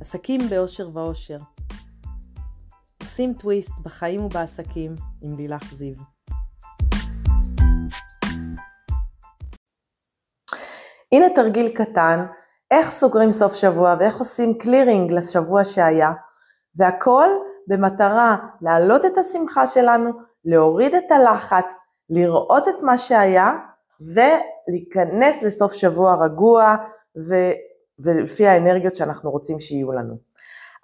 עסקים באושר ואושר. עושים טוויסט בחיים ובעסקים עם לילך זיו. הנה תרגיל קטן, איך סוגרים סוף שבוע ואיך עושים קלירינג לשבוע שהיה, והכל במטרה להעלות את השמחה שלנו, להוריד את הלחץ, לראות את מה שהיה ולהיכנס לסוף שבוע רגוע ו... ולפי האנרגיות שאנחנו רוצים שיהיו לנו.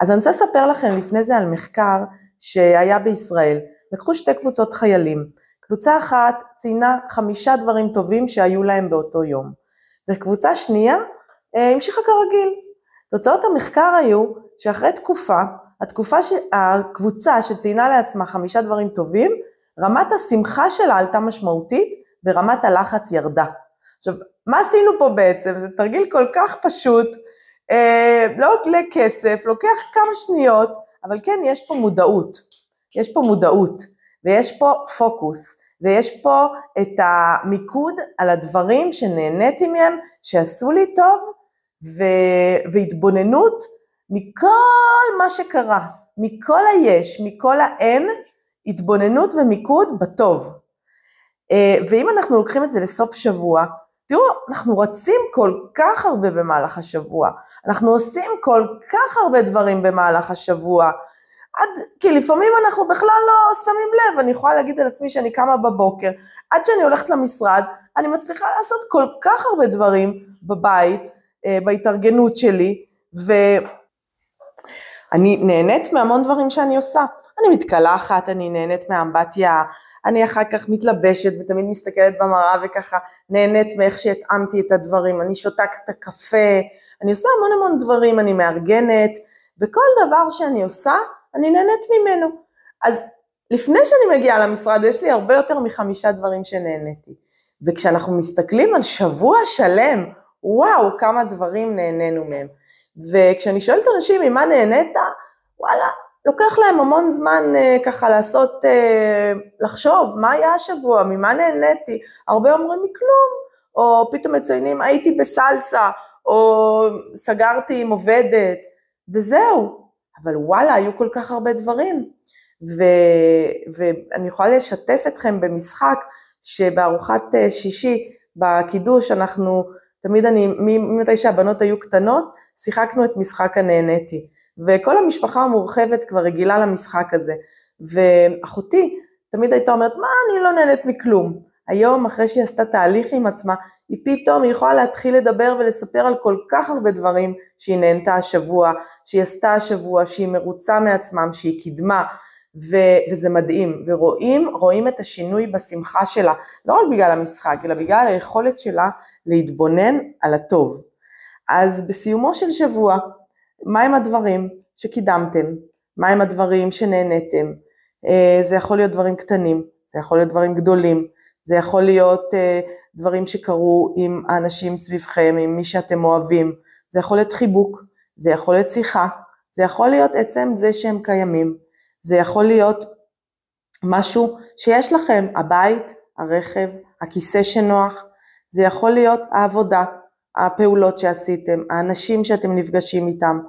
אז אני רוצה לספר לכם לפני זה על מחקר שהיה בישראל. לקחו שתי קבוצות חיילים. קבוצה אחת ציינה חמישה דברים טובים שהיו להם באותו יום, וקבוצה שנייה אה, המשיכה כרגיל. תוצאות המחקר היו שאחרי תקופה, התקופה ש... הקבוצה שציינה לעצמה חמישה דברים טובים, רמת השמחה שלה עלתה משמעותית ורמת הלחץ ירדה. עכשיו, מה עשינו פה בעצם? זה תרגיל כל כך פשוט, אה, לא עולה כסף, לוקח כמה שניות, אבל כן, יש פה מודעות. יש פה מודעות, ויש פה פוקוס, ויש פה את המיקוד על הדברים שנהניתי מהם, שעשו לי טוב, ו... והתבוננות מכל מה שקרה, מכל היש, מכל האין, התבוננות ומיקוד בטוב. אה, ואם אנחנו לוקחים את זה לסוף שבוע, תראו, אנחנו רצים כל כך הרבה במהלך השבוע, אנחנו עושים כל כך הרבה דברים במהלך השבוע, עד, כי לפעמים אנחנו בכלל לא שמים לב, אני יכולה להגיד על עצמי שאני קמה בבוקר, עד שאני הולכת למשרד, אני מצליחה לעשות כל כך הרבה דברים בבית, אה, בהתארגנות שלי, ואני נהנית מהמון דברים שאני עושה. אני מתקלחת, אני נהנית מהאמבטיה, אני אחר כך מתלבשת ותמיד מסתכלת במראה וככה נהנית מאיך שהתאמתי את הדברים, אני שותה את הקפה, אני עושה המון המון דברים, אני מארגנת, וכל דבר שאני עושה, אני נהנית ממנו. אז לפני שאני מגיעה למשרד, יש לי הרבה יותר מחמישה דברים שנהניתי. וכשאנחנו מסתכלים על שבוע שלם, וואו, כמה דברים נהנינו מהם. וכשאני שואלת אנשים ממה נהנית, וואלה, לוקח להם המון זמן uh, ככה לעשות, uh, לחשוב מה היה השבוע, ממה נהניתי, הרבה אומרים מכלום, או פתאום מציינים הייתי בסלסה, או סגרתי עם עובדת, וזהו. אבל וואלה, היו כל כך הרבה דברים. ו, ואני יכולה לשתף אתכם במשחק שבארוחת uh, שישי, בקידוש, אנחנו, תמיד אני, ממתי שהבנות היו קטנות, שיחקנו את משחק הנהניתי. וכל המשפחה המורחבת כבר רגילה למשחק הזה. ואחותי תמיד הייתה אומרת, מה, אני לא נהנית מכלום. היום, אחרי שהיא עשתה תהליך עם עצמה, היא פתאום, היא יכולה להתחיל לדבר ולספר על כל כך הרבה דברים שהיא נהנתה השבוע, שהיא עשתה השבוע, שהיא מרוצה מעצמם, שהיא קידמה, ו- וזה מדהים. ורואים, רואים את השינוי בשמחה שלה, לא רק בגלל המשחק, אלא בגלל היכולת שלה להתבונן על הטוב. אז בסיומו של שבוע, מהם הדברים שקידמתם, מהם הדברים שנהניתם, אה, זה יכול להיות דברים קטנים, זה יכול להיות דברים גדולים, זה יכול להיות אה, דברים שקרו עם האנשים סביבכם, עם מי שאתם אוהבים, זה יכול להיות חיבוק, זה יכול להיות שיחה, זה יכול להיות עצם זה שהם קיימים, זה יכול להיות משהו שיש לכם, הבית, הרכב, הכיסא שנוח, זה יכול להיות העבודה, הפעולות שעשיתם, האנשים שאתם נפגשים איתם,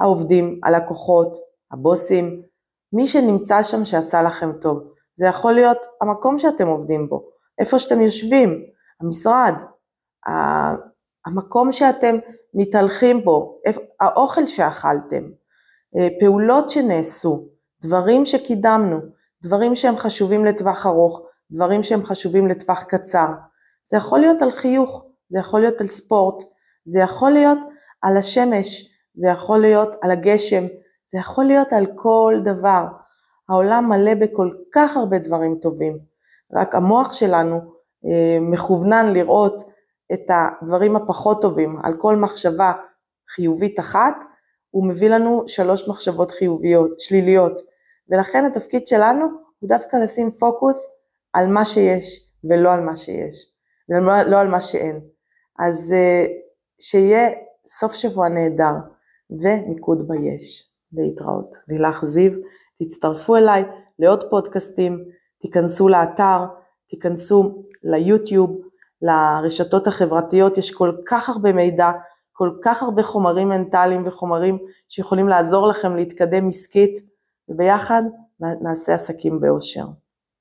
העובדים, הלקוחות, הבוסים, מי שנמצא שם שעשה לכם טוב. זה יכול להיות המקום שאתם עובדים בו, איפה שאתם יושבים, המשרד, המקום שאתם מתהלכים בו, האוכל שאכלתם, אה, פעולות שנעשו, דברים שקידמנו, דברים שהם חשובים לטווח ארוך, דברים שהם חשובים לטווח קצר. זה יכול להיות על חיוך, זה יכול להיות על ספורט, זה יכול להיות על השמש, זה יכול להיות על הגשם, זה יכול להיות על כל דבר. העולם מלא בכל כך הרבה דברים טובים, רק המוח שלנו אה, מכוונן לראות את הדברים הפחות טובים, על כל מחשבה חיובית אחת, הוא מביא לנו שלוש מחשבות חיוביות, שליליות, ולכן התפקיד שלנו הוא דווקא לשים פוקוס על מה שיש ולא על מה שיש, ולא על מה שאין. אז אה, שיהיה סוף שבוע נהדר. ומיקוד ביש. להתראות. לילך זיו, תצטרפו אליי לעוד פודקאסטים, תיכנסו לאתר, תיכנסו ליוטיוב, לרשתות החברתיות, יש כל כך הרבה מידע, כל כך הרבה חומרים מנטליים וחומרים שיכולים לעזור לכם להתקדם עסקית, וביחד נעשה עסקים באושר.